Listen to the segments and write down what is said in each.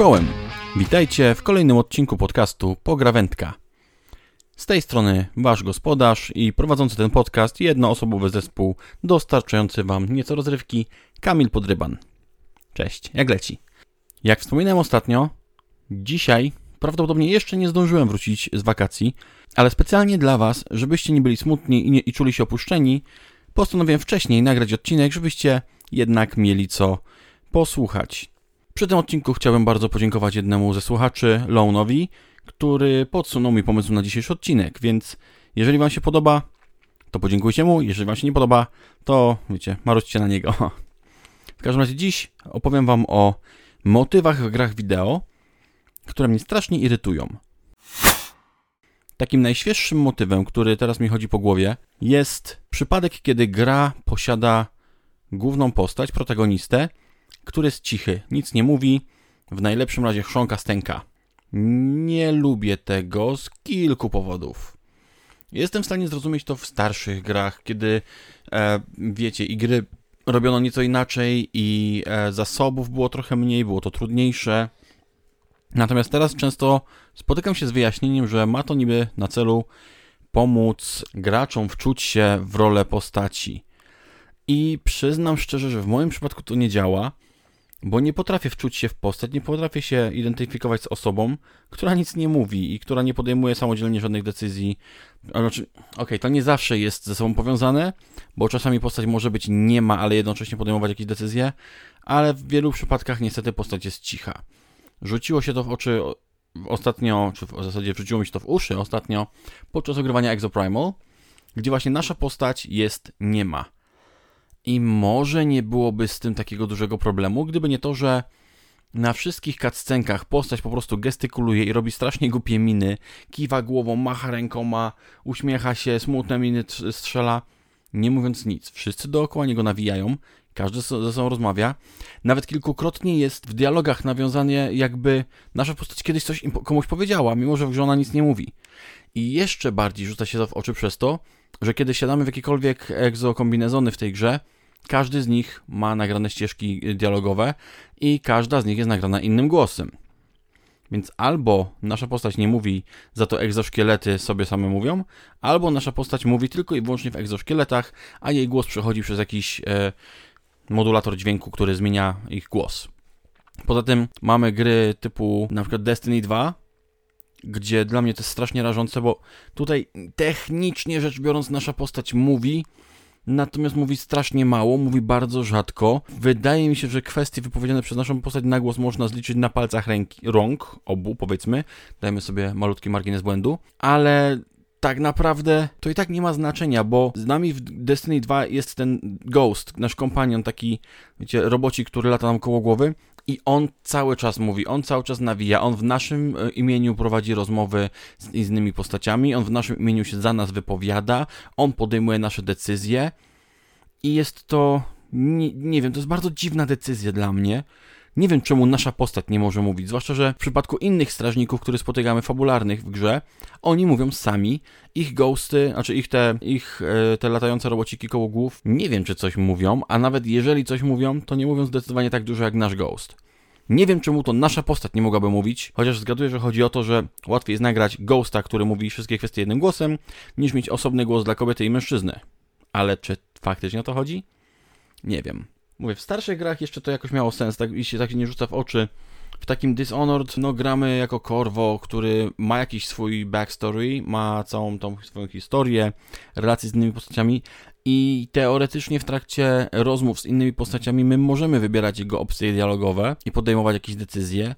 Czołem! Witajcie w kolejnym odcinku podcastu Pograwędka. Z tej strony wasz gospodarz i prowadzący ten podcast jednoosobowy zespół dostarczający wam nieco rozrywki Kamil Podryban. Cześć, jak leci? Jak wspominałem ostatnio, dzisiaj prawdopodobnie jeszcze nie zdążyłem wrócić z wakacji, ale specjalnie dla was, żebyście nie byli smutni i, nie, i czuli się opuszczeni, postanowiłem wcześniej nagrać odcinek, żebyście jednak mieli co posłuchać. Przy tym odcinku chciałbym bardzo podziękować jednemu ze słuchaczy, Loanowi, który podsunął mi pomysł na dzisiejszy odcinek, więc jeżeli Wam się podoba, to podziękujcie mu, jeżeli Wam się nie podoba, to wiecie, marućcie na niego. W każdym razie dziś opowiem Wam o motywach w grach wideo, które mnie strasznie irytują. Takim najświeższym motywem, który teraz mi chodzi po głowie, jest przypadek, kiedy gra posiada główną postać, protagonistę, który jest cichy, nic nie mówi, w najlepszym razie chrząka stęka. Nie lubię tego z kilku powodów. Jestem w stanie zrozumieć to w starszych grach, kiedy, e, wiecie, i gry robiono nieco inaczej i e, zasobów było trochę mniej, było to trudniejsze. Natomiast teraz często spotykam się z wyjaśnieniem, że ma to niby na celu pomóc graczom wczuć się w rolę postaci. I przyznam szczerze, że w moim przypadku to nie działa, bo nie potrafię wczuć się w postać, nie potrafię się identyfikować z osobą, która nic nie mówi i która nie podejmuje samodzielnie żadnych decyzji. Znaczy, okej, okay, to nie zawsze jest ze sobą powiązane, bo czasami postać może być nie ma, ale jednocześnie podejmować jakieś decyzje, ale w wielu przypadkach niestety postać jest cicha. Rzuciło się to w oczy ostatnio, czy w zasadzie wrzuciło mi się to w uszy ostatnio podczas ogrywania Exoprimal, gdzie właśnie nasza postać jest nie ma. I może nie byłoby z tym takiego dużego problemu, gdyby nie to, że na wszystkich cutscenkach postać po prostu gestykuluje i robi strasznie głupie miny, kiwa głową, macha rękoma, uśmiecha się, smutne miny strzela, nie mówiąc nic. Wszyscy dookoła niego nawijają, każdy ze sobą rozmawia. Nawet kilkukrotnie jest w dialogach nawiązanie, jakby nasza postać kiedyś coś komuś powiedziała, mimo że w grze ona nic nie mówi. I jeszcze bardziej rzuca się to w oczy przez to, że kiedy siadamy w jakiekolwiek egzokombinezony w tej grze, każdy z nich ma nagrane ścieżki dialogowe i każda z nich jest nagrana innym głosem. Więc albo nasza postać nie mówi, za to egzoszkielety sobie same mówią, albo nasza postać mówi tylko i wyłącznie w egzoszkieletach, a jej głos przechodzi przez jakiś e, modulator dźwięku, który zmienia ich głos. Poza tym mamy gry typu na przykład Destiny 2, gdzie dla mnie to jest strasznie rażące, bo tutaj technicznie rzecz biorąc nasza postać mówi, natomiast mówi strasznie mało, mówi bardzo rzadko. Wydaje mi się, że kwestie wypowiedziane przez naszą postać na głos można zliczyć na palcach ręki, rąk, obu powiedzmy. Dajmy sobie malutki margines błędu, ale tak naprawdę to i tak nie ma znaczenia, bo z nami w Destiny 2 jest ten Ghost, nasz kompanion, taki, wiecie, robocik, który lata nam koło głowy i on cały czas mówi, on cały czas nawija, on w naszym e, imieniu prowadzi rozmowy z innymi postaciami, on w naszym imieniu się za nas wypowiada, on podejmuje nasze decyzje. I jest to, nie, nie wiem, to jest bardzo dziwna decyzja dla mnie, nie wiem, czemu nasza postać nie może mówić, zwłaszcza, że w przypadku innych strażników, które spotykamy fabularnych w grze, oni mówią sami, ich ghosty, znaczy ich te, ich e, te latające robociki koło głów, nie wiem, czy coś mówią, a nawet jeżeli coś mówią, to nie mówią zdecydowanie tak dużo jak nasz ghost. Nie wiem, czemu to nasza postać nie mogłaby mówić, chociaż zgaduję, że chodzi o to, że łatwiej jest nagrać ghosta, który mówi wszystkie kwestie jednym głosem, niż mieć osobny głos dla kobiety i mężczyzny. Ale czy faktycznie o to chodzi? Nie wiem. Mówię, w starszych grach jeszcze to jakoś miało sens, tak, i się tak nie rzuca w oczy. W takim Dishonored, no gramy jako Corvo, który ma jakiś swój backstory, ma całą tą swoją historię, relacje z innymi postaciami i teoretycznie w trakcie rozmów z innymi postaciami my możemy wybierać jego opcje dialogowe i podejmować jakieś decyzje,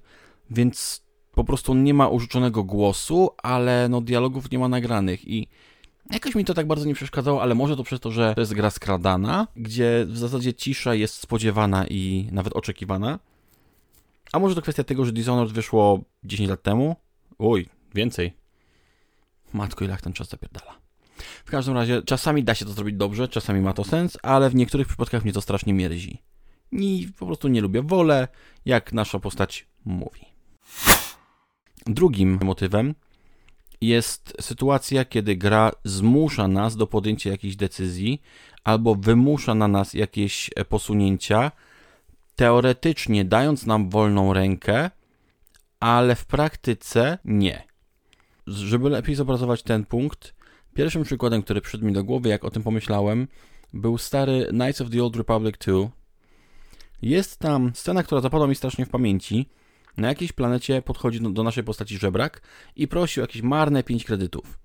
więc po prostu nie ma użyczonego głosu, ale no dialogów nie ma nagranych i Jakoś mi to tak bardzo nie przeszkadzało, ale może to przez to, że to jest gra skradana, gdzie w zasadzie cisza jest spodziewana i nawet oczekiwana. A może to kwestia tego, że Dishonored wyszło 10 lat temu? Uj, więcej. Matko, ile ten czas zapierdala. W każdym razie, czasami da się to zrobić dobrze, czasami ma to sens, ale w niektórych przypadkach mnie to strasznie mierzi. I po prostu nie lubię. Wolę, jak nasza postać mówi. Drugim motywem jest sytuacja, kiedy gra zmusza nas do podjęcia jakiejś decyzji albo wymusza na nas jakieś posunięcia, teoretycznie dając nam wolną rękę, ale w praktyce nie. Żeby lepiej zobrazować ten punkt, pierwszym przykładem, który przyszedł mi do głowy, jak o tym pomyślałem, był stary Knights of the Old Republic 2. Jest tam scena, która zapadła mi strasznie w pamięci. Na jakiejś planecie podchodzi do naszej postaci żebrak i prosi o jakieś marne 5 kredytów.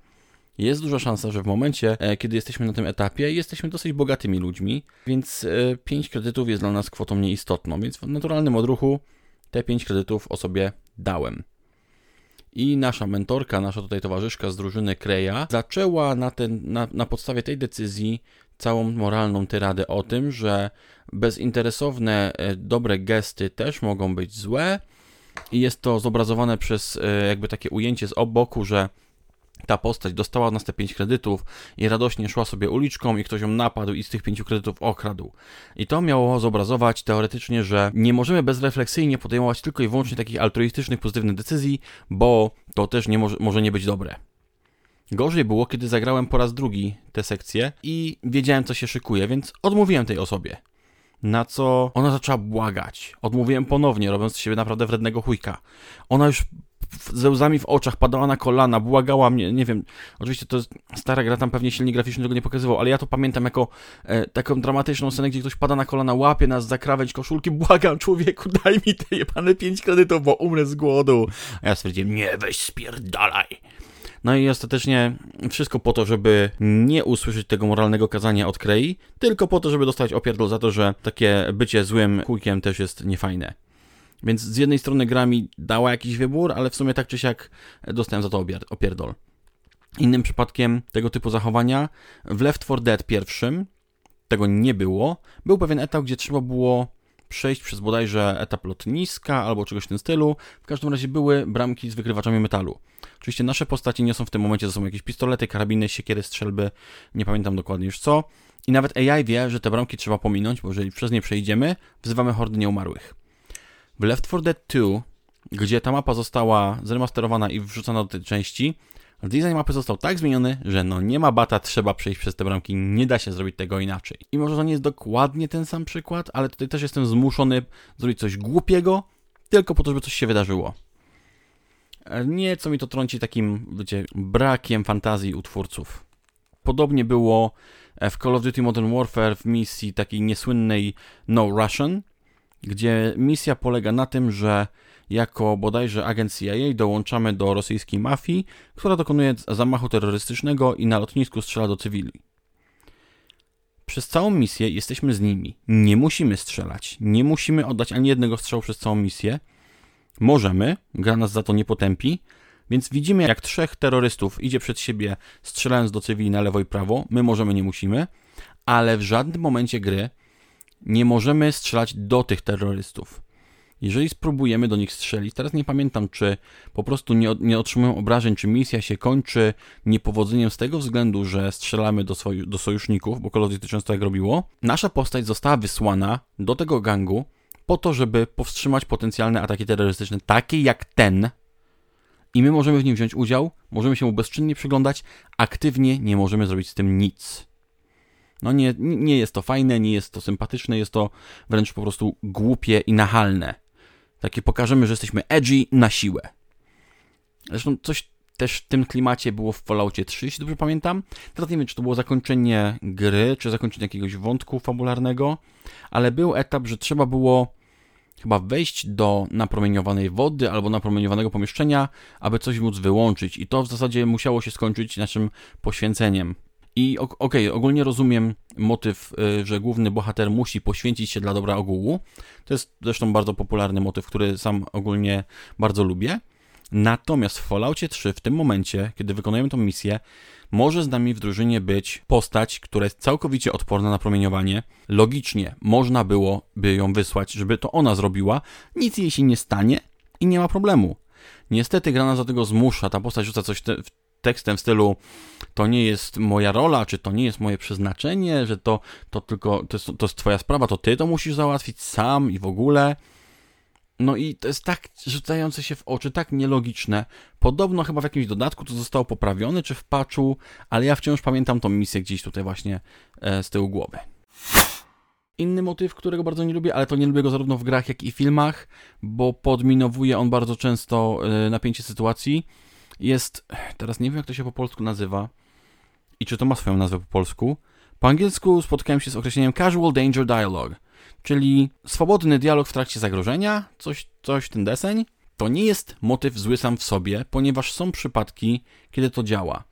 Jest duża szansa, że w momencie, e, kiedy jesteśmy na tym etapie, jesteśmy dosyć bogatymi ludźmi, więc 5 e, kredytów jest dla nas kwotą nieistotną, więc w naturalnym odruchu te 5 kredytów o sobie dałem. I nasza mentorka, nasza tutaj towarzyszka z drużyny Kreja, zaczęła na, ten, na, na podstawie tej decyzji całą moralną tyradę o tym, że bezinteresowne, e, dobre gesty też mogą być złe. I jest to zobrazowane przez jakby takie ujęcie z oboku, że ta postać dostała od nas te 5 kredytów i radośnie szła sobie uliczką i ktoś ją napadł i z tych 5 kredytów okradł. I to miało zobrazować teoretycznie, że nie możemy bezrefleksyjnie podejmować tylko i wyłącznie takich altruistycznych, pozytywnych decyzji, bo to też nie może, może nie być dobre. Gorzej było, kiedy zagrałem po raz drugi tę sekcję i wiedziałem, co się szykuje, więc odmówiłem tej osobie. Na co ona zaczęła błagać. Odmówiłem ponownie, robiąc z siebie naprawdę wrednego chujka. Ona już ze łzami w oczach, padała na kolana, błagała mnie, nie wiem, oczywiście to jest stara gra, tam pewnie silnik graficzny tego nie pokazywał, ale ja to pamiętam jako e, taką dramatyczną scenę, gdzie ktoś pada na kolana, łapie nas za krawędź koszulki, błagam człowieku, daj mi te jebane pięć kredytów, bo umrę z głodu. A ja stwierdziłem, nie, weź spierdalaj. No i ostatecznie wszystko po to, żeby nie usłyszeć tego moralnego kazania od Krei, tylko po to, żeby dostać opierdol za to, że takie bycie złym kujkiem też jest niefajne. Więc z jednej strony gra mi dała jakiś wybór, ale w sumie tak czy siak dostałem za to opierdol. Innym przypadkiem tego typu zachowania w Left 4 Dead pierwszym tego nie było. Był pewien etap, gdzie trzeba było przejść przez bodajże etap lotniska albo czegoś w tym stylu. W każdym razie były bramki z wykrywaczami metalu. Oczywiście nasze postaci nie są w tym momencie, to są jakieś pistolety, karabiny, siekiery, strzelby, nie pamiętam dokładnie już co. I nawet AI wie, że te bramki trzeba pominąć, bo jeżeli przez nie przejdziemy, wzywamy hordy nieumarłych. W Left 4 Dead 2, gdzie ta mapa została zremasterowana i wrzucona do tej części, design mapy został tak zmieniony, że no nie ma bata, trzeba przejść przez te bramki, nie da się zrobić tego inaczej. I może to nie jest dokładnie ten sam przykład, ale tutaj też jestem zmuszony zrobić coś głupiego, tylko po to, żeby coś się wydarzyło. Nieco mi to trąci takim, wiecie, brakiem fantazji u twórców. Podobnie było w Call of Duty Modern Warfare w misji takiej niesłynnej No Russian, gdzie misja polega na tym, że jako bodajże agent CIA dołączamy do rosyjskiej mafii, która dokonuje zamachu terrorystycznego i na lotnisku strzela do cywili. Przez całą misję jesteśmy z nimi. Nie musimy strzelać. Nie musimy oddać ani jednego strzału przez całą misję. Możemy, gra nas za to nie potępi, więc widzimy jak trzech terrorystów idzie przed siebie strzelając do cywili na lewo i prawo. My możemy, nie musimy, ale w żadnym momencie gry nie możemy strzelać do tych terrorystów. Jeżeli spróbujemy do nich strzelić, teraz nie pamiętam, czy po prostu nie, nie otrzymują obrażeń, czy misja się kończy niepowodzeniem z tego względu, że strzelamy do, do sojuszników, bo Call of często tak robiło. Nasza postać została wysłana do tego gangu po to, żeby powstrzymać potencjalne ataki terrorystyczne, takie jak ten. I my możemy w nim wziąć udział, możemy się mu bezczynnie przyglądać, aktywnie nie możemy zrobić z tym nic. No nie, nie jest to fajne, nie jest to sympatyczne, jest to wręcz po prostu głupie i nachalne. Takie pokażemy, że jesteśmy edgy na siłę. Zresztą coś też w tym klimacie było w Falloutie 3, jeśli dobrze pamiętam. Teraz nie wiem, czy to było zakończenie gry, czy zakończenie jakiegoś wątku fabularnego, ale był etap, że trzeba było chyba wejść do napromieniowanej wody albo napromieniowanego pomieszczenia, aby coś móc wyłączyć. I to w zasadzie musiało się skończyć naszym poświęceniem. I okej, okay, ogólnie rozumiem motyw, y, że główny bohater musi poświęcić się dla dobra ogółu. To jest zresztą bardzo popularny motyw, który sam ogólnie bardzo lubię. Natomiast w Falloutie 3 w tym momencie, kiedy wykonujemy tę misję, może z nami w drużynie być postać, która jest całkowicie odporna na promieniowanie. Logicznie można byłoby ją wysłać, żeby to ona zrobiła. Nic jej się nie stanie i nie ma problemu. Niestety gra nas do tego zmusza, ta postać rzuca coś te, tekstem w stylu to nie jest moja rola, czy to nie jest moje przeznaczenie, że to, to tylko to jest, to jest twoja sprawa, to ty to musisz załatwić sam i w ogóle. No i to jest tak rzucające się w oczy, tak nielogiczne. Podobno chyba w jakimś dodatku to zostało poprawione, czy w patchu, ale ja wciąż pamiętam tą misję gdzieś tutaj właśnie e, z tyłu głowy. inny motyw, którego bardzo nie lubię, ale to nie lubię go zarówno w grach, jak i filmach, bo podminowuje on bardzo często e, napięcie sytuacji. Jest, teraz nie wiem jak to się po polsku nazywa i czy to ma swoją nazwę po polsku. Po angielsku spotkałem się z określeniem casual danger dialogue, czyli swobodny dialog w trakcie zagrożenia, coś, coś ten deseń. To nie jest motyw zły sam w sobie, ponieważ są przypadki, kiedy to działa.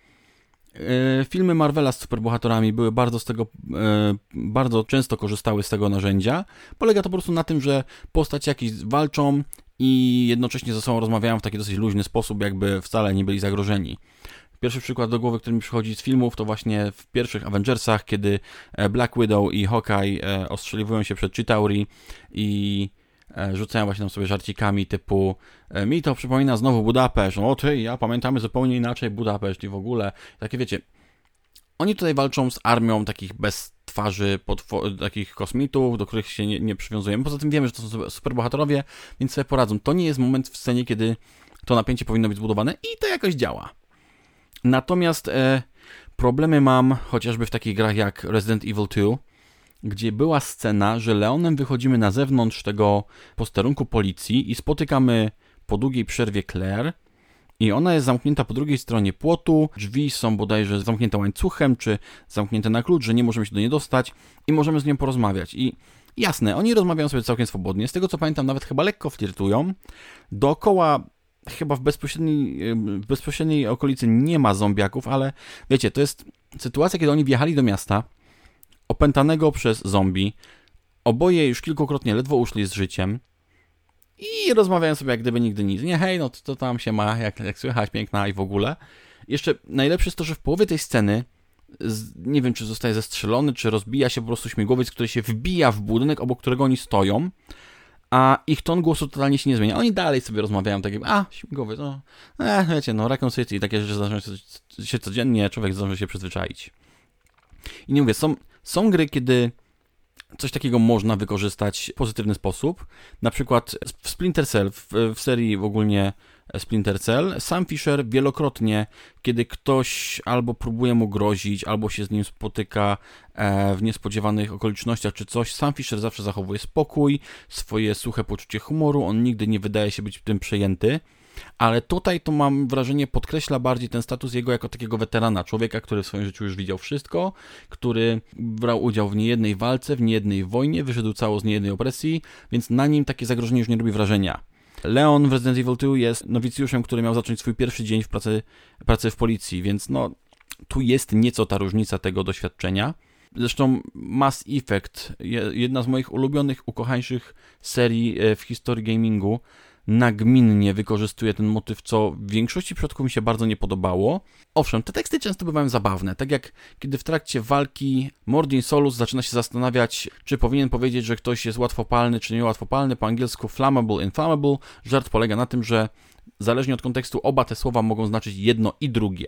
E, filmy Marvela z superbohaterami były bardzo z tego, e, bardzo często korzystały z tego narzędzia. Polega to po prostu na tym, że postacie jakieś walczą i jednocześnie ze sobą rozmawiają w taki dosyć luźny sposób, jakby wcale nie byli zagrożeni. Pierwszy przykład do głowy, który mi przychodzi z filmów, to właśnie w pierwszych Avengersach, kiedy e, Black Widow i Hawkeye ostrzeliwują się przed Chitauri i E, rzucają właśnie tam sobie żarcikami typu e, mi to przypomina znowu Budapeszt, o ty, ja pamiętamy zupełnie inaczej Budapeszt i w ogóle, takie wiecie, oni tutaj walczą z armią takich bez twarzy, takich kosmitów, do których się nie, nie przywiązujemy. Poza tym wiemy, że to są superbohaterowie, więc sobie poradzą. To nie jest moment w scenie, kiedy to napięcie powinno być zbudowane i to jakoś działa. Natomiast e, problemy mam chociażby w takich grach jak Resident Evil 2, gdzie była scena, że Leonem wychodzimy na zewnątrz tego posterunku policji i spotykamy po długiej przerwie Claire i ona jest zamknięta po drugiej stronie płotu, drzwi są bodajże zamknięte łańcuchem, czy zamknięte na klucz, że nie możemy się do niej dostać i możemy z nią porozmawiać. I jasne, oni rozmawiają sobie całkiem swobodnie, z tego co pamiętam nawet chyba lekko flirtują. Dookoła chyba w bezpośredniej, w bezpośredniej okolicy nie ma zombiaków, ale wiecie, to jest sytuacja, kiedy oni wjechali do miasta, opętanego przez zombie. Oboje już kilkukrotnie ledwo uszli z życiem i rozmawiają sobie jak gdyby nigdy nic. Nie, hej, no to tam się ma, jak, jak słychać, piękna i w ogóle. Jeszcze najlepsze jest to, że w połowie tej sceny nie wiem, czy zostaje zestrzelony, czy rozbija się po prostu śmigłowiec, który się wbija w budynek, obok którego oni stoją, a ich ton głosu totalnie się nie zmienia. Oni dalej sobie rozmawiają, tak a, śmigłowiec, no, eh, wiecie, no, Raccoon City i takie rzeczy zdarzają się codziennie, człowiek zdąży się przyzwyczaić. I nie mówię, są, są gry, kiedy coś takiego można wykorzystać w pozytywny sposób. Na przykład w Splinter Cell, w, w serii w ogólnie Splinter Cell, sam Fisher wielokrotnie, kiedy ktoś albo próbuje mu grozić, albo się z nim spotyka e, w niespodziewanych okolicznościach czy coś, sam Fisher zawsze zachowuje spokój, swoje suche poczucie humoru, on nigdy nie wydaje się być tym przejęty. Ale tutaj to mam wrażenie podkreśla bardziej ten status jego jako takiego weterana, człowieka, który w swoim życiu już widział wszystko, który brał udział w niejednej walce, w niejednej wojnie, wyszedł cało z niejednej opresji, więc na nim takie zagrożenie już nie robi wrażenia. Leon w Resident Evil 2 jest nowicjuszem, który miał zacząć swój pierwszy dzień w pracy, pracy w policji, więc no tu jest nieco ta różnica tego doświadczenia. Zresztą Mass Effect, jedna z moich ulubionych, ukochańszych serii e, w historii gamingu, nagminnie wykorzystuje ten motyw, co w większości przypadków mi się bardzo nie podobało. Owszem, te teksty często bywają zabawne, tak jak kiedy w trakcie walki Mordin Solus zaczyna się zastanawiać, czy powinien powiedzieć, że ktoś jest łatwopalny, czy niełatwopalny, po angielsku flammable, inflammable. Żart polega na tym, że zależnie od kontekstu oba te słowa mogą znaczyć jedno i drugie.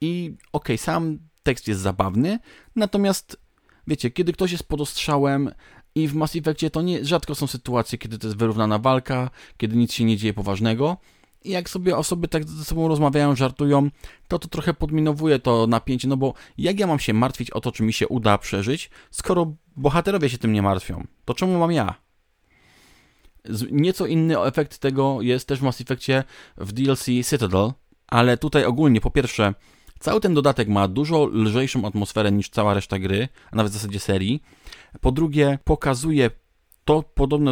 I okej, okay, sam tekst jest zabawny, natomiast wiecie, kiedy ktoś jest pod ostrzałem, i w Mass Effectie to nie, rzadko są sytuacje, kiedy to jest wyrównana walka, kiedy nic się nie dzieje poważnego. I jak sobie osoby tak ze sobą rozmawiają, żartują, to to trochę podminowuje to napięcie, no bo jak ja mam się martwić o to, czy mi się uda przeżyć, skoro bohaterowie się tym nie martwią? To czemu mam ja? Nieco inny efekt tego jest też w Mass Effectie w DLC Citadel, ale tutaj ogólnie, po pierwsze, cały ten dodatek ma dużo lżejszą atmosferę niż cała reszta gry, a nawet w zasadzie serii. Po drugie, pokazuje to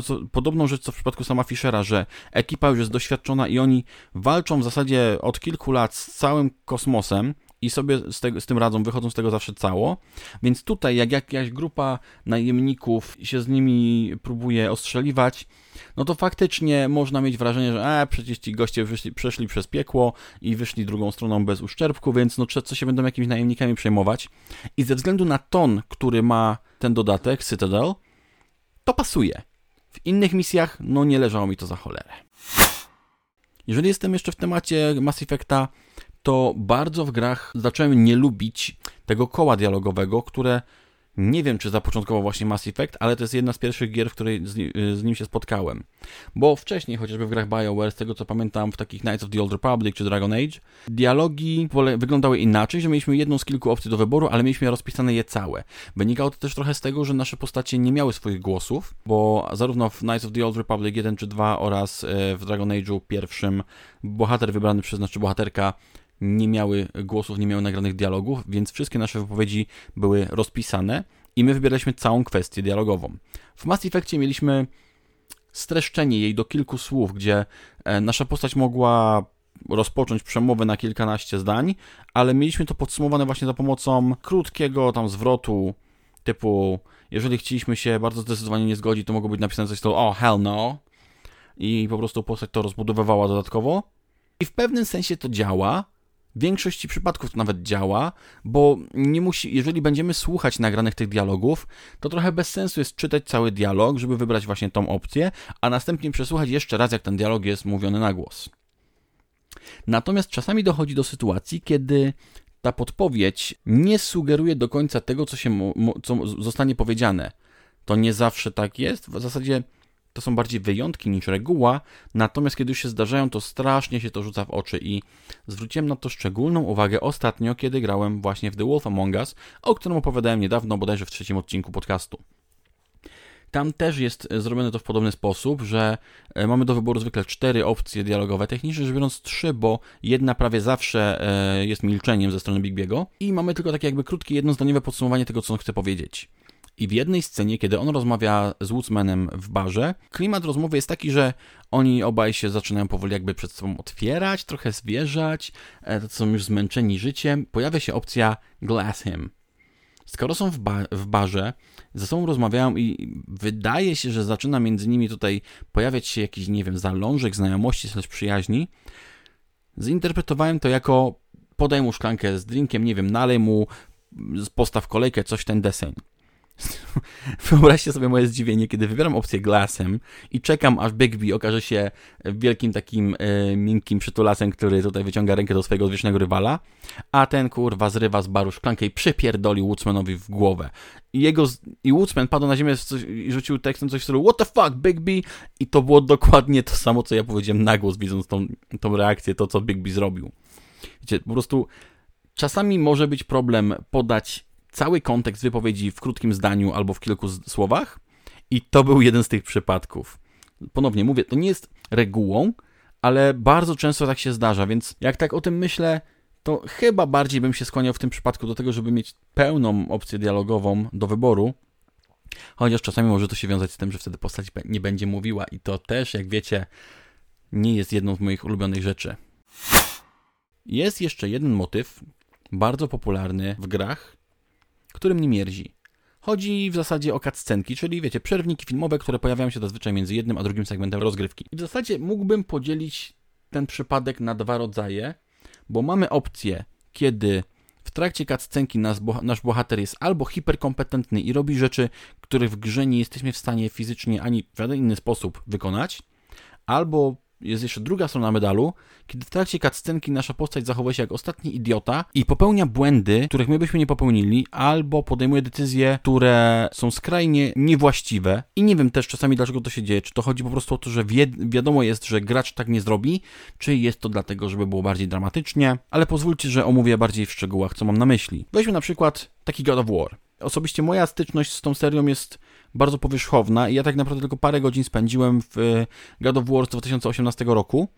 co, podobną rzecz, co w przypadku sama Fischera, że ekipa już jest doświadczona i oni walczą w zasadzie od kilku lat z całym kosmosem i sobie z, tego, z tym radzą, wychodzą z tego zawsze cało. Więc tutaj, jak jakaś grupa najemników się z nimi próbuje ostrzeliwać, no to faktycznie można mieć wrażenie, że e, przecież ci goście wyszli, przeszli przez piekło i wyszli drugą stroną bez uszczerbku, więc no co się będą jakimiś najemnikami przejmować. I ze względu na ton, który ma ten dodatek, Citadel, to pasuje. W innych misjach, no nie leżało mi to za cholerę. Jeżeli jestem jeszcze w temacie Mass Effecta, to bardzo w grach zacząłem nie lubić tego koła dialogowego, które Nie wiem, czy zapoczątkował właśnie Mass Effect, ale to jest jedna z pierwszych gier, w której z, z, nim się spotkałem. Bo wcześniej, chociażby w grach BioWare, z tego co pamiętam, w takich Knights of the Old Republic czy Dragon Age, dialogi wyglądały inaczej, że mieliśmy jedną z kilku opcji do wyboru, ale mieliśmy rozpisane je całe. Wynikało to też trochę z tego, że nasze postacie nie miały swoich głosów, bo zarówno w Knights of the Old Republic 1 czy 2 oraz e, w Dragon Age'u pierwszym bohater wybrany przez, znaczy bohaterka nie miały głosów, nie miały nagranych dialogów, więc wszystkie nasze wypowiedzi były rozpisane i my wybieraliśmy całą kwestię dialogową. W Mass Effectie mieliśmy streszczenie jej do kilku słów, gdzie e, nasza postać mogła rozpocząć przemowę na kilkanaście zdań, ale mieliśmy to podsumowane właśnie za pomocą krótkiego tam zwrotu typu jeżeli chcieliśmy się bardzo zdecydowanie nie zgodzić, to mogło być napisane coś to oh hell no i po prostu postać to rozbudowywała dodatkowo. I w pewnym sensie to działa, w większości przypadków to nawet działa, bo nie musi, jeżeli będziemy słuchać nagranych tych dialogów, to trochę bez sensu jest czytać cały dialog, żeby wybrać właśnie tą opcję, a następnie przesłuchać jeszcze raz, jak ten dialog jest mówiony na głos. Natomiast czasami dochodzi do sytuacji, kiedy ta podpowiedź nie sugeruje do końca tego, co, się, co zostanie powiedziane. To nie zawsze tak jest. W zasadzie to są bardziej wyjątki niż reguła, natomiast kiedy już się zdarzają, to strasznie się to rzuca w oczy i zwróciłem na to szczególną uwagę ostatnio, kiedy grałem właśnie w The Wolf Among Us, o którym opowiadałem niedawno, bodajże w trzecim odcinku podcastu. Tam też jest zrobione to w podobny sposób, że e, mamy do wyboru zwykle cztery opcje dialogowe, technicznie rzecz biorąc trzy, bo jedna prawie zawsze e, jest milczeniem ze strony Big Biego i mamy tylko takie jakby krótkie, jednozdaniowe podsumowanie tego, co on chce powiedzieć. I w jednej scenie, kiedy on rozmawia z Woodsmanem w barze, klimat rozmowy jest taki, że oni obaj się zaczynają powoli jakby przed sobą otwierać, trochę zwierzać, e, są już zmęczeni życiem. Pojawia się opcja glass him. Skoro są w, ba w barze, ze sobą rozmawiają i wydaje się, że zaczyna między nimi tutaj pojawiać się jakiś, nie wiem, zalążek znajomości, slash przyjaźni, zinterpretowałem to jako podaj mu szklankę z drinkiem, nie wiem, nalej mu, postaw kolejkę, coś ten deseń. Wyobraźcie sobie moje zdziwienie, kiedy wybieram opcję Glassem i czekam, aż Bigby okaże się wielkim takim e, miękkim przytulasem, który tutaj wyciąga rękę do swojego odwiecznego rywala, a ten kurwa zrywa z baru szklankę i przypierdoli Woodsmanowi w głowę. I jego, i Woodsman padł na ziemię coś, i rzucił tekstem coś w stylu what the fuck, Bigby? I to było dokładnie to samo, co ja powiedziałem na głos, widząc tą, tą reakcję, to co Bigby zrobił. Wiecie, po prostu czasami może być problem podać cały kontekst wypowiedzi w krótkim zdaniu albo w kilku słowach i to był jeden z tych przypadków. Ponownie mówię, to nie jest regułą, ale bardzo często tak się zdarza, więc jak tak o tym myślę, to chyba bardziej bym się skłaniał w tym przypadku do tego, żeby mieć pełną opcję dialogową do wyboru, chociaż czasami może to się wiązać z tym, że wtedy postać nie będzie mówiła i to też, jak wiecie, nie jest jedną z moich ulubionych rzeczy. Jest jeszcze jeden motyw, bardzo popularny w grach, który mnie mierzi. Chodzi w zasadzie o cutscenki, czyli wiecie, przerwniki filmowe, które pojawiają się zazwyczaj między jednym a drugim segmentem rozgrywki. I w zasadzie mógłbym podzielić ten przypadek na dwa rodzaje, bo mamy opcję, kiedy w trakcie cutscenki nasz, nasz bohater jest albo hiperkompetentny i robi rzeczy, których w grze nie jesteśmy w stanie fizycznie ani w żaden inny sposób wykonać, albo jest jeszcze druga strona medalu, kiedy w trakcie cutscenki nasza postać zachowuje się jak ostatni idiota i popełnia błędy, których my byśmy nie popełnili, albo podejmuje decyzje, które są skrajnie niewłaściwe. I nie wiem też czasami dlaczego to się dzieje. Czy to chodzi po prostu o to, że wi wiadomo jest, że gracz tak nie zrobi, czy jest to dlatego, żeby było bardziej dramatycznie, ale pozwólcie, że omówię bardziej w szczegółach, co mam na myśli. Weźmy na przykład taki God of War. Osobiście moja styczność z tą serią jest bardzo powierzchowna i ja tak naprawdę tylko parę godzin spędziłem w e, God of War z 2018 roku.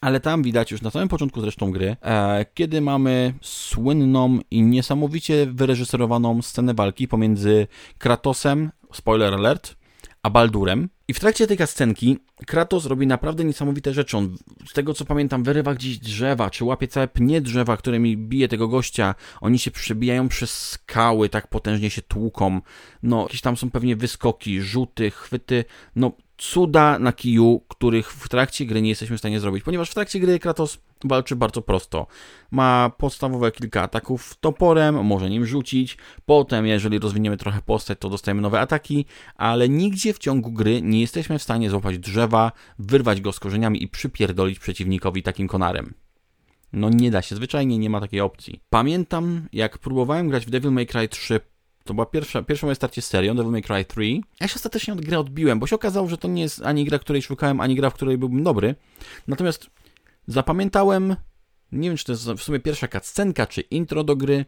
Ale tam widać już na samym początku zresztą gry, e, kiedy mamy słynną i niesamowicie wyreżyserowaną scenę walki pomiędzy Kratosem, spoiler alert, a Baldurem. I w trakcie tej scenki Kratos robi naprawdę niesamowite rzeczy. On, z tego co pamiętam, wyrywa gdzieś drzewa, czy łapie całe pnie drzewa, którymi bije tego gościa. Oni się przebijają przez skały, tak potężnie się tłuką. No, jakieś tam są pewnie wyskoki, rzuty, chwyty. No, cuda na kiju, których w trakcie gry nie jesteśmy w stanie zrobić, ponieważ w trakcie gry Kratos walczy bardzo prosto. Ma podstawowe kilka ataków toporem, może nim rzucić, potem jeżeli rozwiniemy trochę postać, to dostajemy nowe ataki, ale nigdzie w ciągu gry nie jesteśmy w stanie złapać drzewa, wyrwać go z korzeniami i przypierdolić przeciwnikowi takim konarem. No nie da się, zwyczajnie nie ma takiej opcji. Pamiętam, jak próbowałem grać w Devil May Cry 3 To była pierwsza, pierwsze moje starcie z serią, Devil May Cry 3. Ja się ostatecznie od gry odbiłem, bo się okazało, że to nie jest ani gra, której szukałem, ani gra, w której byłbym dobry. Natomiast zapamiętałem, nie wiem, czy to jest w sumie pierwsza cutscenka, czy intro do gry,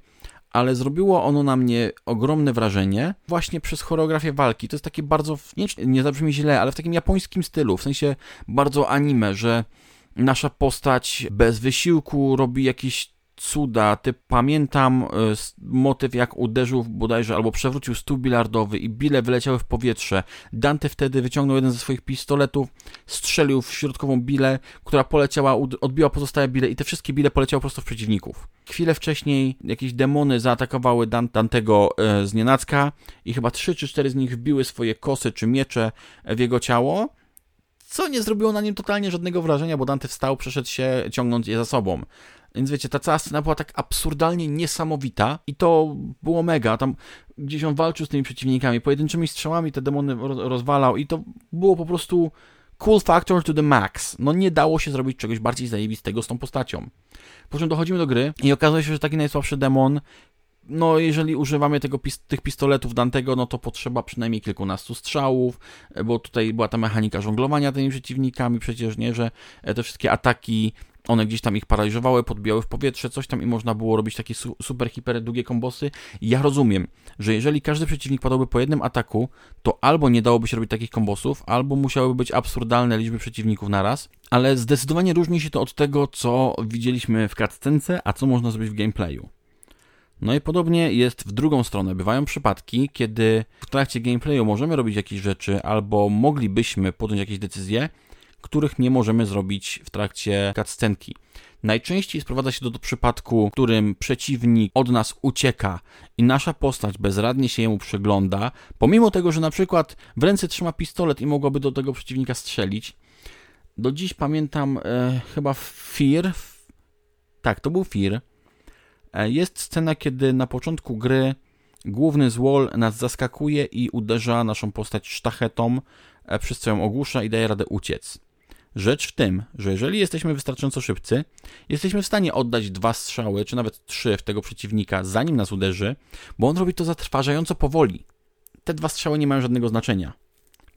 ale zrobiło ono na mnie ogromne wrażenie właśnie przez choreografię walki. To jest takie bardzo, nie, nie zabrzmi źle, ale w takim japońskim stylu, w sensie bardzo anime, że nasza postać bez wysiłku robi jakieś cuda. Ty pamiętam e, motyw, jak uderzył bodajże albo przewrócił stół bilardowy i bile wyleciały w powietrze. Dante wtedy wyciągnął jeden ze swoich pistoletów, strzelił w środkową bilę, która poleciała, odbiła pozostałe bile i te wszystkie bile poleciały prosto w przeciwników. Chwilę wcześniej jakieś demony zaatakowały Dantego e, z nienacka i chyba trzy czy cztery z nich wbiły swoje kosy czy miecze w jego ciało co nie zrobiło na nim totalnie żadnego wrażenia, bo Dante wstał, przeszedł się ciągnąc je za sobą. Więc wiecie, ta cała scena była tak absurdalnie niesamowita i to było mega. Tam gdzieś on walczył z tymi przeciwnikami, pojedynczymi strzałami te demony rozwalał i to było po prostu cool factor to the max. No nie dało się zrobić czegoś bardziej zajebistego z tą postacią. Po czym dochodzimy do gry i okazuje się, że taki najsłabszy demon no jeżeli używamy tego, tych pistoletów Dantego, no to potrzeba przynajmniej kilkunastu strzałów, bo tutaj była ta mechanika żonglowania tymi przeciwnikami, przecież nie, że te wszystkie ataki one gdzieś tam ich paraliżowały, podbijały w powietrze, coś tam i można było robić takie su super, hiper długie kombosy. I ja rozumiem, że jeżeli każdy przeciwnik padałby po jednym ataku, to albo nie dałoby się robić takich kombosów, albo musiałyby być absurdalne liczby przeciwników naraz, ale zdecydowanie różni się to od tego, co widzieliśmy w cutscence, a co można zrobić w gameplayu. No i podobnie jest w drugą stronę. Bywają przypadki, kiedy w trakcie gameplayu możemy robić jakieś rzeczy, albo moglibyśmy podjąć jakieś decyzje, których nie możemy zrobić w trakcie cutscenki. Najczęściej sprowadza się to do przypadku, w którym przeciwnik od nas ucieka i nasza postać bezradnie się jemu przygląda, pomimo tego, że na przykład w ręce trzyma pistolet i mogłaby do tego przeciwnika strzelić. Do dziś pamiętam e, chyba Fear. Tak, to był Fear. E, jest scena, kiedy na początku gry główny złol nas zaskakuje i uderza naszą postać sztachetą, e, przez co ją ogłusza i daje radę uciec. Rzecz w tym, że jeżeli jesteśmy wystarczająco szybcy, jesteśmy w stanie oddać dwa strzały, czy nawet trzy w tego przeciwnika, zanim nas uderzy, bo on robi to zatrważająco powoli. Te dwa strzały nie mają żadnego znaczenia.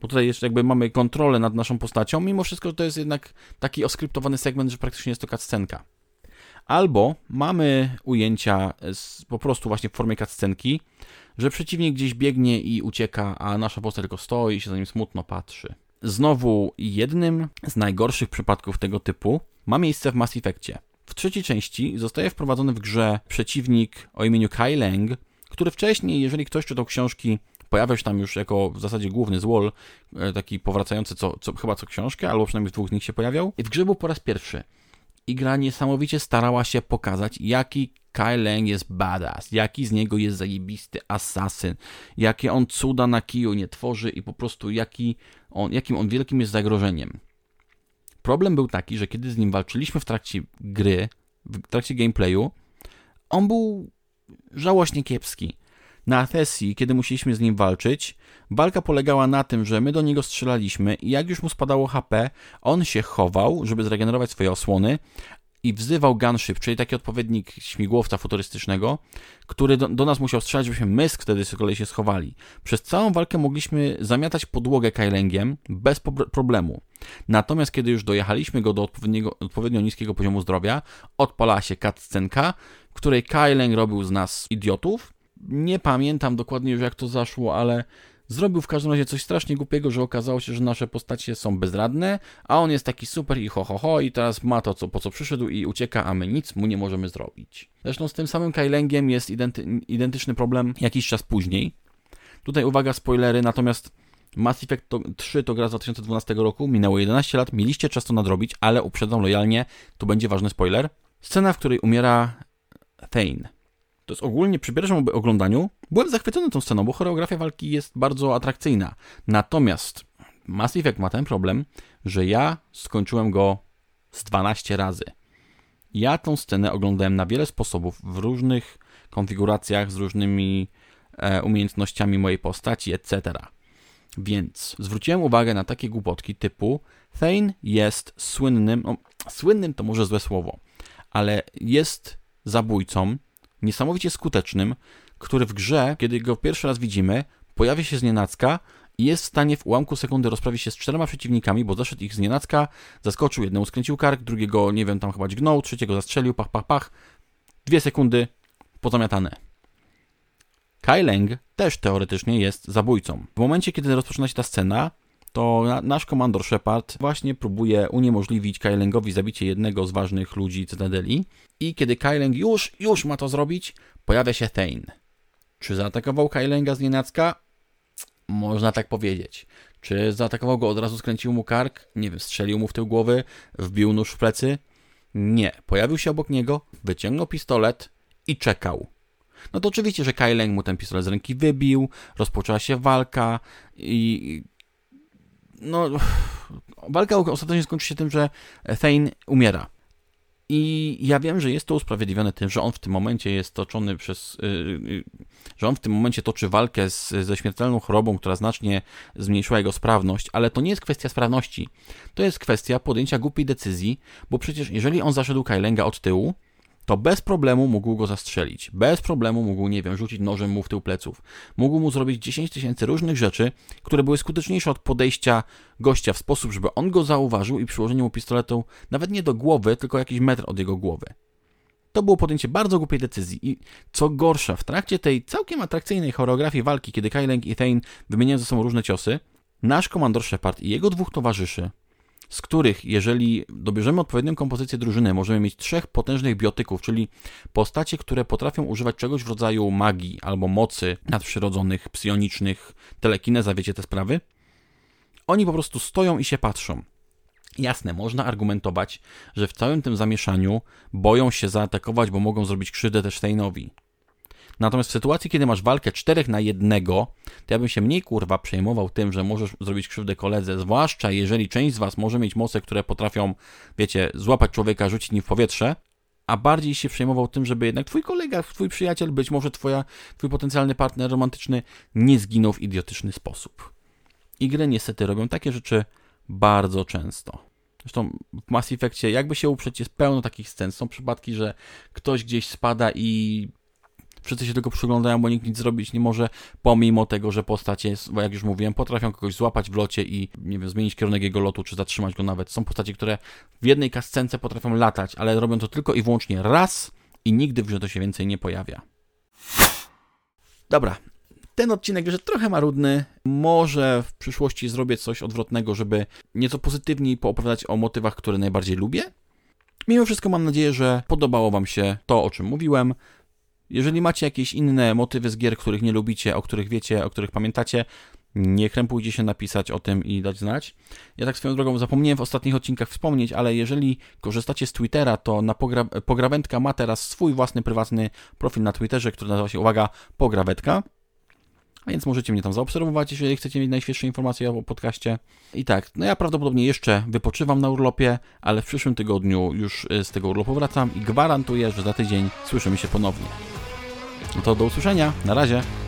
Bo tutaj jeszcze jakby mamy kontrolę nad naszą postacią, mimo wszystko to jest jednak taki oskryptowany segment, że praktycznie jest to cutscenka. Albo mamy ujęcia z, po prostu właśnie w formie cutscenki, że przeciwnik gdzieś biegnie i ucieka, a nasza postać tylko stoi i się za nim smutno patrzy. Znowu jednym z najgorszych przypadków tego typu ma miejsce w Mass Effectie. W trzeciej części zostaje wprowadzony w grze przeciwnik o imieniu Kai Lang, który wcześniej, jeżeli ktoś czytał książki, pojawiał się tam już jako w zasadzie główny złol, e, taki powracający co, co, chyba co książkę, albo przynajmniej w dwóch z nich się pojawiał. I w grze był po raz pierwszy. I gra niesamowicie starała się pokazać, jaki Kai Lang jest badass, jaki z niego jest zajebisty asasyn, jakie on cuda na kiju nie tworzy i po prostu jaki on, jakim on wielkim jest zagrożeniem. Problem był taki, że kiedy z nim walczyliśmy w trakcie gry, w trakcie gameplayu, on był żałośnie kiepski. Na sesji, kiedy musieliśmy z nim walczyć, walka polegała na tym, że my do niego strzelaliśmy i jak już mu spadało HP, on się chował, żeby zregenerować swoje osłony, i wzywał gunship, czyli taki odpowiednik śmigłowca futurystycznego, który do, do nas musiał strzelać, żebyśmy my wtedy z kolei się schowali. Przez całą walkę mogliśmy zamiatać podłogę Kailengiem bez problemu. Natomiast kiedy już dojechaliśmy go do odpowiedniego, odpowiednio niskiego poziomu zdrowia, odpalała się cutscenka, której Kaileng robił z nas idiotów. Nie pamiętam dokładnie już jak to zaszło, ale Zrobił w każdym razie coś strasznie głupiego, że okazało się, że nasze postacie są bezradne, a on jest taki super i ho ho ho i teraz ma to, co, po co przyszedł i ucieka, a my nic mu nie możemy zrobić. Zresztą z tym samym Kailengiem jest identy identyczny problem jakiś czas później. Tutaj uwaga, spoilery, natomiast Mass Effect 3 to gra z 2012 roku, minęło 11 lat, mieliście czas to nadrobić, ale uprzedzam lojalnie, tu będzie ważny spoiler. Scena, w której umiera Thane. To jest ogólnie przy pierwszym oglądaniu byłem zachwycony tą sceną, bo choreografia walki jest bardzo atrakcyjna. Natomiast Mass Effect ma ten problem, że ja skończyłem go z 12 razy. Ja tą scenę oglądałem na wiele sposobów, w różnych konfiguracjach, z różnymi e, umiejętnościami mojej postaci, etc. Więc zwróciłem uwagę na takie głupotki typu Thane jest słynnym, no, słynnym to może złe słowo, ale jest zabójcą, niesamowicie skutecznym, który w grze, kiedy go pierwszy raz widzimy, pojawia się z nienacka i jest w stanie w ułamku sekundy rozprawić się z czterema przeciwnikami, bo zaszedł ich z nienacka, zaskoczył, jednemu skręcił kark, drugiego, nie wiem, tam chyba dźgnął, trzeciego zastrzelił, pach, pach, pach. Dwie sekundy, pozamiatane. Kai Leng też teoretycznie jest zabójcą. W momencie, kiedy rozpoczyna się ta scena, to na, nasz komandor Shepard właśnie próbuje uniemożliwić Kailengowi zabicie jednego z ważnych ludzi Cytadeli i kiedy Kaileng już, już ma to zrobić, pojawia się Thane. Czy zaatakował Kailenga z nienacka? Można tak powiedzieć. Czy zaatakował go od razu, skręcił mu kark? Nie wiem, strzelił mu w tył głowy, wbił nóż w plecy? Nie. Pojawił się obok niego, wyciągnął pistolet i czekał. No to oczywiście, że Kaileng mu ten pistolet z ręki wybił, rozpoczęła się walka i no, walka ostatecznie skończy się tym, że Thane umiera. I ja wiem, że jest to usprawiedliwione tym, że on w tym momencie jest toczony przez. Yy, że on w tym momencie toczy walkę z, ze śmiertelną chorobą, która znacznie zmniejszyła jego sprawność, ale to nie jest kwestia sprawności. To jest kwestia podjęcia głupiej decyzji, bo przecież jeżeli on zaszedł Kailenga od tyłu, to bez problemu mógł go zastrzelić. Bez problemu mógł, nie wiem, rzucić nożem mu w tył pleców. Mógł mu zrobić 10 tysięcy różnych rzeczy, które były skuteczniejsze od podejścia gościa w sposób, żeby on go zauważył i przyłożenie mu pistoletu nawet nie do głowy, tylko jakiś metr od jego głowy. To było podjęcie bardzo głupiej decyzji i co gorsza, w trakcie tej całkiem atrakcyjnej choreografii walki, kiedy Kyleng i Thane wymieniają ze sobą różne ciosy, nasz komandor Shepard i jego dwóch towarzyszy z których, jeżeli dobierzemy odpowiednią kompozycję drużyny, możemy mieć trzech potężnych biotyków, czyli postacie, które potrafią używać czegoś w rodzaju magii albo mocy nadprzyrodzonych, psionicznych, telekineza, wiecie te sprawy? Oni po prostu stoją i się patrzą. Jasne, można argumentować, że w całym tym zamieszaniu boją się zaatakować, bo mogą zrobić krzywdę też Steinowi. Natomiast w sytuacji, kiedy masz walkę czterech na jednego, to ja bym się mniej kurwa przejmował tym, że możesz zrobić krzywdę koledze, zwłaszcza jeżeli część z was może mieć moce, które potrafią, wiecie, złapać człowieka, rzucić nim w powietrze, a bardziej się przejmował tym, żeby jednak twój kolega, twój przyjaciel, być może twoja, twój potencjalny partner romantyczny nie zginął w idiotyczny sposób. I gry niestety robią takie rzeczy bardzo często. Zresztą w Mass Effectie, jakby się uprzeć, jest pełno takich scen. Są przypadki, że ktoś gdzieś spada i wszyscy się tylko przyglądają, bo nikt nic zrobić nie może, pomimo tego, że postacie, jak już mówiłem, potrafią kogoś złapać w locie i, nie wiem, zmienić kierunek jego lotu, czy zatrzymać go nawet. Są postacie, które w jednej kascence potrafią latać, ale robią to tylko i wyłącznie raz i nigdy w grze to się więcej nie pojawia. Dobra, ten odcinek wyszedł trochę marudny. Może w przyszłości zrobię coś odwrotnego, żeby nieco pozytywniej poopowiadać o motywach, które najbardziej lubię. Mimo wszystko mam nadzieję, że podobało Wam się to, o czym mówiłem. Jeżeli macie jakieś inne motywy z gier, których nie lubicie, o których wiecie, o których pamiętacie, nie krępujcie się napisać o tym i dać znać. Ja tak swoją drogą zapomniałem w ostatnich odcinkach wspomnieć, ale jeżeli korzystacie z Twittera, to na pogra Pograwędka ma teraz swój własny prywatny profil na Twitterze, który nazywa się, uwaga, Pograwędka. A więc możecie mnie tam zaobserwować, jeżeli chcecie mieć najświeższe informacje o podcaście. I tak, no ja prawdopodobnie jeszcze wypoczywam na urlopie, ale w przyszłym tygodniu już y, z tego urlopu wracam i gwarantuję, że za tydzień słyszymy się ponownie. No to do usłyszenia. Na razie.